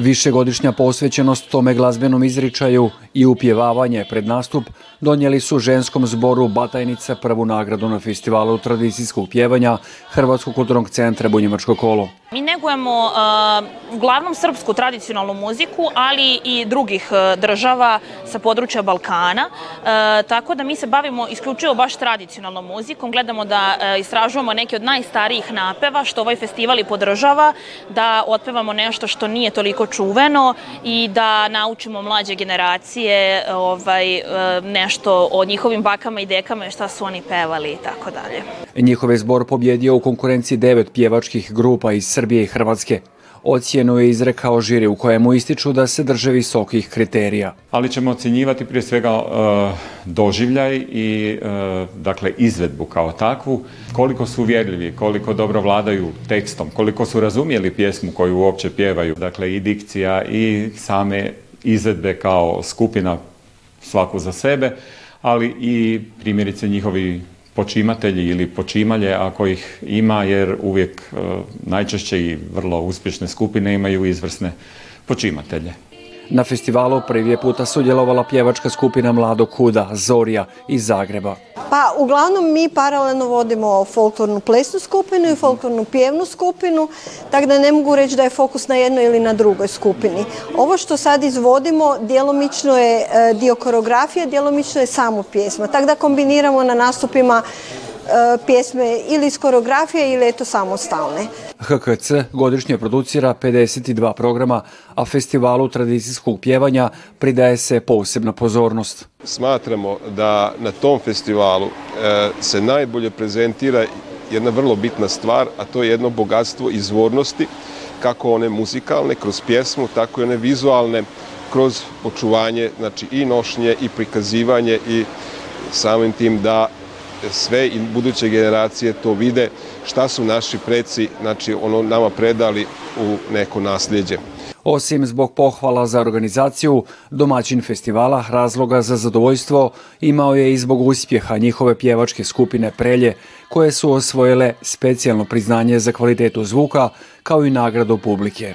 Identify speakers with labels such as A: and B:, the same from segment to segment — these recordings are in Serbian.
A: višegodišnja posvećenost tome glazbenom izričaju i upjevavanje pred nastup donijeli su ženskom zboru Batajnica prvu nagradu na festivalu tradicijskog pjevanja Hrvatskog kulturnog centra Bunjevačko kolo.
B: Mi negujemo e, uglavnom srpsku tradicionalnu muziku, ali i drugih e, država sa područja Balkana, e, tako da mi se bavimo isključivo baš tradicionalnom muzikom, gledamo da istražujemo neke od najstarijih napeva što ovaj festival i podržava, da otpevamo nešto što nije toliko čuveno i da naučimo mlađe generacije generacije ovaj, e, nešto o njihovim bakama i dekama i šta su oni pevali i tako dalje.
A: Njihov je zbor pobjedio u konkurenciji devet pjevačkih grupa iz Srbije i Hrvatske. Ocijenu je izrekao žiri u kojemu ističu da se drže visokih kriterija.
C: Ali ćemo ocjenjivati prije svega e, doživljaj i e, dakle izvedbu kao takvu, koliko su uvjerljivi, koliko dobro vladaju tekstom, koliko su razumjeli pjesmu koju uopće pjevaju, dakle i dikcija i same izvedbe kao skupina svaku za sebe, ali i primjerice njihovi počimatelji ili počimalje ako ih ima jer uvijek e, najčešće i vrlo uspješne skupine imaju izvrsne počimatelje.
A: Na festivalu prvi je puta sudjelovala pjevačka skupina Mlado Kuda, Zorija iz Zagreba.
D: Pa uglavnom mi paralelno vodimo folklornu plesnu skupinu i folklornu pjevnu skupinu, tako da ne mogu reći da je fokus na jednoj ili na drugoj skupini. Ovo što sad izvodimo djelomično je e, dio koreografije, djelomično je samo pjesma, tako da kombiniramo na nastupima E, pjesme ili iz koreografije ili eto samostalne.
A: HKC godišnje producira 52 programa, a festivalu tradicijskog pjevanja pridaje se posebna pozornost.
E: Smatramo da na tom festivalu e, se najbolje prezentira jedna vrlo bitna stvar, a to je jedno bogatstvo izvornosti, kako one muzikalne kroz pjesmu, tako i one vizualne kroz očuvanje, znači i nošnje i prikazivanje i samim tim da sve i buduće generacije to vide šta su naši preci znači, ono nama predali u neko nasljeđe.
A: Osim zbog pohvala za organizaciju, domaćin festivala razloga za zadovoljstvo imao je i zbog uspjeha njihove pjevačke skupine Prelje, koje su osvojile specijalno priznanje za kvalitetu zvuka kao i nagradu publike.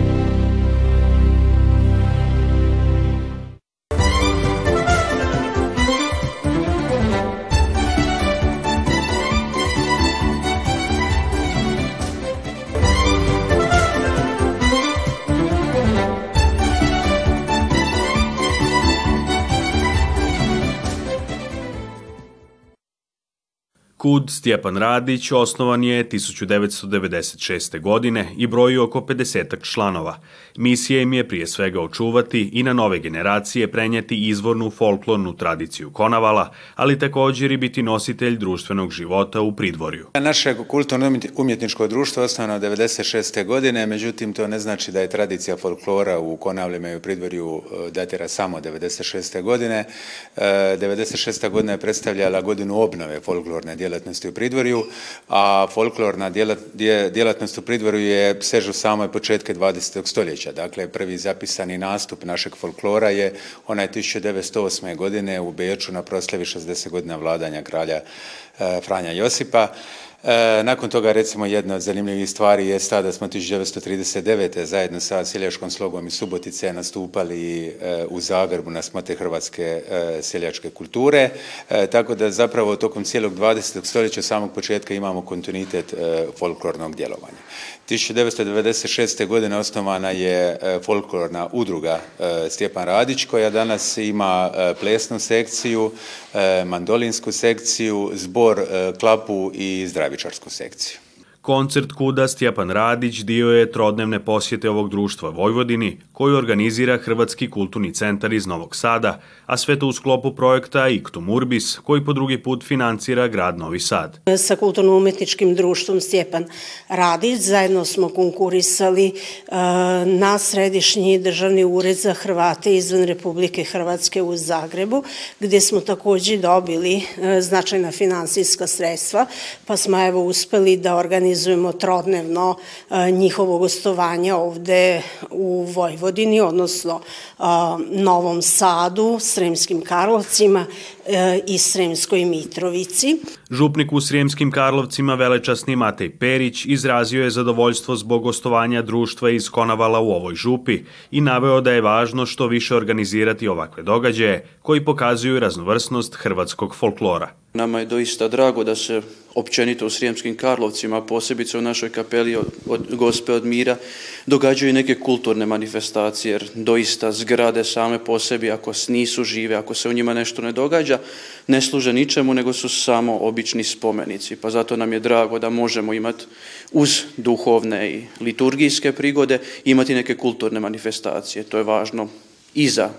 A: KUD Stjepan Radić osnovan je 1996. godine i broji oko 50 članova. Misija im je prije svega očuvati i na nove generacije prenijeti izvornu folklornu tradiciju konavala, ali također i biti nositelj društvenog života u pridvorju.
F: Naše kulturno-umjetničko društvo je osnovano 1996. godine, međutim to ne znači da je tradicija folklora u konavljima i u pridvorju e, datira samo 1996. godine. 1996. godina je predstavljala godinu obnove folklorne djelatnosti djelatnosti u pridvorju, a folklorna djelatnost u pridvorju je seže samo same početke 20. stoljeća. Dakle, prvi zapisani nastup našeg folklora je onaj 1908. godine u Beču na proslavi 60 godina vladanja kralja eh, Franja Josipa. E, nakon toga recimo jedna od zanimljivih stvari je ta da smo 1939. zajedno sa seljačkom slogom i Subotice nastupali e, u Zagrebu na smate hrvatske e, seljačke kulture, tako da zapravo tokom cijelog 20. stoljeća samog početka imamo kontinuitet folklornog djelovanja. 1996. godine osnovana je folklorna udruga Stjepan Radić koja danas ima plesnu sekciju, mandolinsku sekciju, zbor klapu i zdravlje ljevičarsku sekciju.
A: Koncert Kuda Stjepan Radić dio je trodnevne posjete ovog društva Vojvodini, koju organizira Hrvatski kulturni centar iz Novog Sada, a sve to u sklopu projekta Iktum Urbis, koji po drugi put financira grad Novi Sad.
D: Sa kulturno-umetničkim društvom Stjepan Radić zajedno smo konkurisali e, na Središnji državni ured za Hrvate izvan Republike Hrvatske u Zagrebu, gdje smo također dobili e, značajna financijska sredstva, pa smo evo uspeli da organiziramo organizujemo trodnevno e, njihovo gostovanje ovde u Vojvodini, odnosno e, Novom Sadu, Sremskim Karlovcima e, i Sremskoj Mitrovici.
A: Župnik u Sremskim Karlovcima velečasni Matej Perić izrazio je zadovoljstvo zbog gostovanja društva iz Konavala u ovoj župi i naveo da je važno što više organizirati ovakve događaje koji pokazuju raznovrsnost hrvatskog folklora.
G: Nama je doista drago da se općenito u Srijemskim Karlovcima, posebice u našoj kapeli od, Gospe od Mira, događaju neke kulturne manifestacije, jer doista zgrade same po sebi, ako nisu žive, ako se u njima nešto ne događa, ne služe ničemu, nego su samo obični spomenici. Pa zato nam je drago da možemo imati uz duhovne i liturgijske prigode imati neke kulturne manifestacije. To je važno i za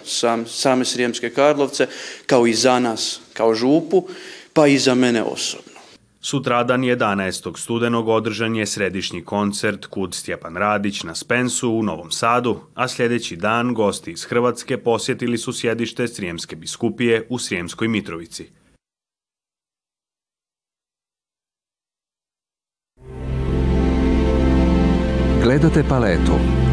G: same Srijemske Karlovce, kao i za nas kao župu, pa i za mene osobno.
A: Sutradan 11. studenog održan je središnji koncert Kud Stjepan Radić na Spensu u Novom Sadu, a sljedeći dan gosti iz Hrvatske posjetili su sjedište Srijemske biskupije u Srijemskoj Mitrovici. Gledate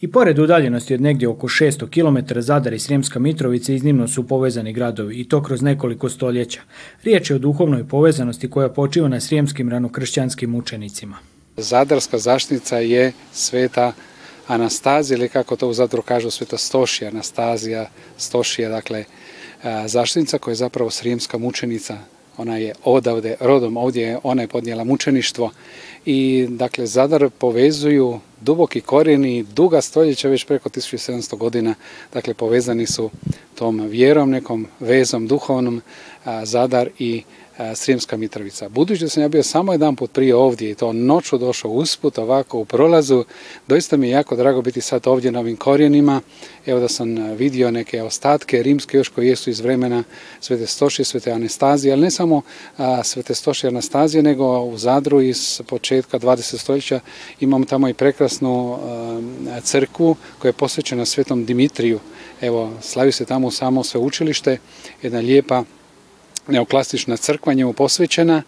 A: I pored udaljenosti od negdje oko 600 km, Zadar i Srijemska Mitrovica iznimno su povezani gradovi i to kroz nekoliko stoljeća. Riječ je o duhovnoj povezanosti koja počiva na srijemskim ranokršćanskim učenicima.
H: Zadarska zaštnica je sveta Anastazija ili kako to u Zadru kažu sveta Stošija, Anastazija, Stošija, dakle zaštitnica koja je zapravo srijemska mučenica ona je odavde rodom, ovdje ona je podnijela mučeništvo i dakle Zadar povezuju duboki korijeni, duga stoljeća, već preko 1700 godina, dakle povezani su tom vjerom, nekom vezom duhovnom, Zadar i E, Srijemska Mitrovica. Budući da sam ja bio samo jedan put prije ovdje i to noću došao usput ovako u prolazu, doista mi je jako drago biti sad ovdje na ovim korijenima. Evo da sam e, vidio neke ostatke rimske još koje jesu iz vremena Svete Stoše, Svete Anastazije, ali ne samo Svete Stoše Anastazije, nego u Zadru iz početka 20. stoljeća imamo tamo i prekrasnu e, crkvu koja je posvećena Svetom Dimitriju. Evo, slavi se tamo samo sve učilište, jedna lijepa neoklasična crkva njemu posvećena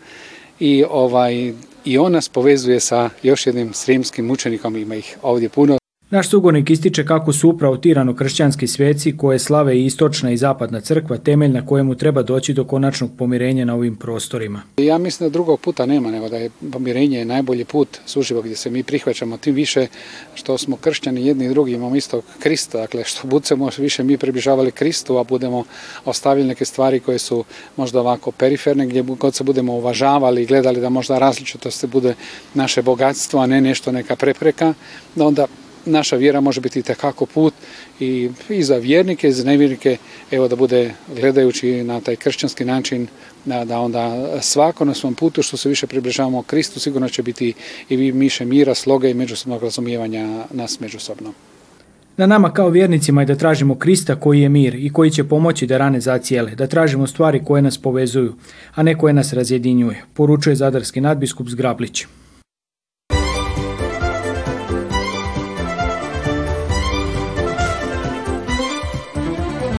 H: i, ovaj, i ona nas povezuje sa još jednim srijemskim učenikom, ima ih ovdje puno,
A: naš sugornik ističe kako su upravo tirano kršćanski sveci koje slave i istočna i zapadna crkva temelj na kojemu treba doći do konačnog pomirenja na ovim prostorima.
I: Ja mislim da drugog puta nema nego da je pomirenje najbolji put suživo gdje se mi prihvaćamo tim više što smo kršćani jedni i drugi imamo istog Krista, dakle što budemo više mi približavali Kristu, a budemo ostavili neke stvari koje su možda ovako periferne gdje god se budemo uvažavali i gledali da možda se bude naše bogatstvo, a ne nešto neka prepreka, onda naša vjera može biti takako put i, za vjernike i za nevjernike, evo da bude gledajući na taj kršćanski način, da, onda svako na svom putu što se više približavamo Kristu sigurno će biti i više miše mira, sloga i međusobnog razumijevanja nas međusobno.
A: Na nama kao vjernicima je da tražimo Krista koji je mir i koji će pomoći da rane zacijele, da tražimo stvari koje nas povezuju, a ne koje nas razjedinjuje, poručuje zadarski nadbiskup Zgrablić.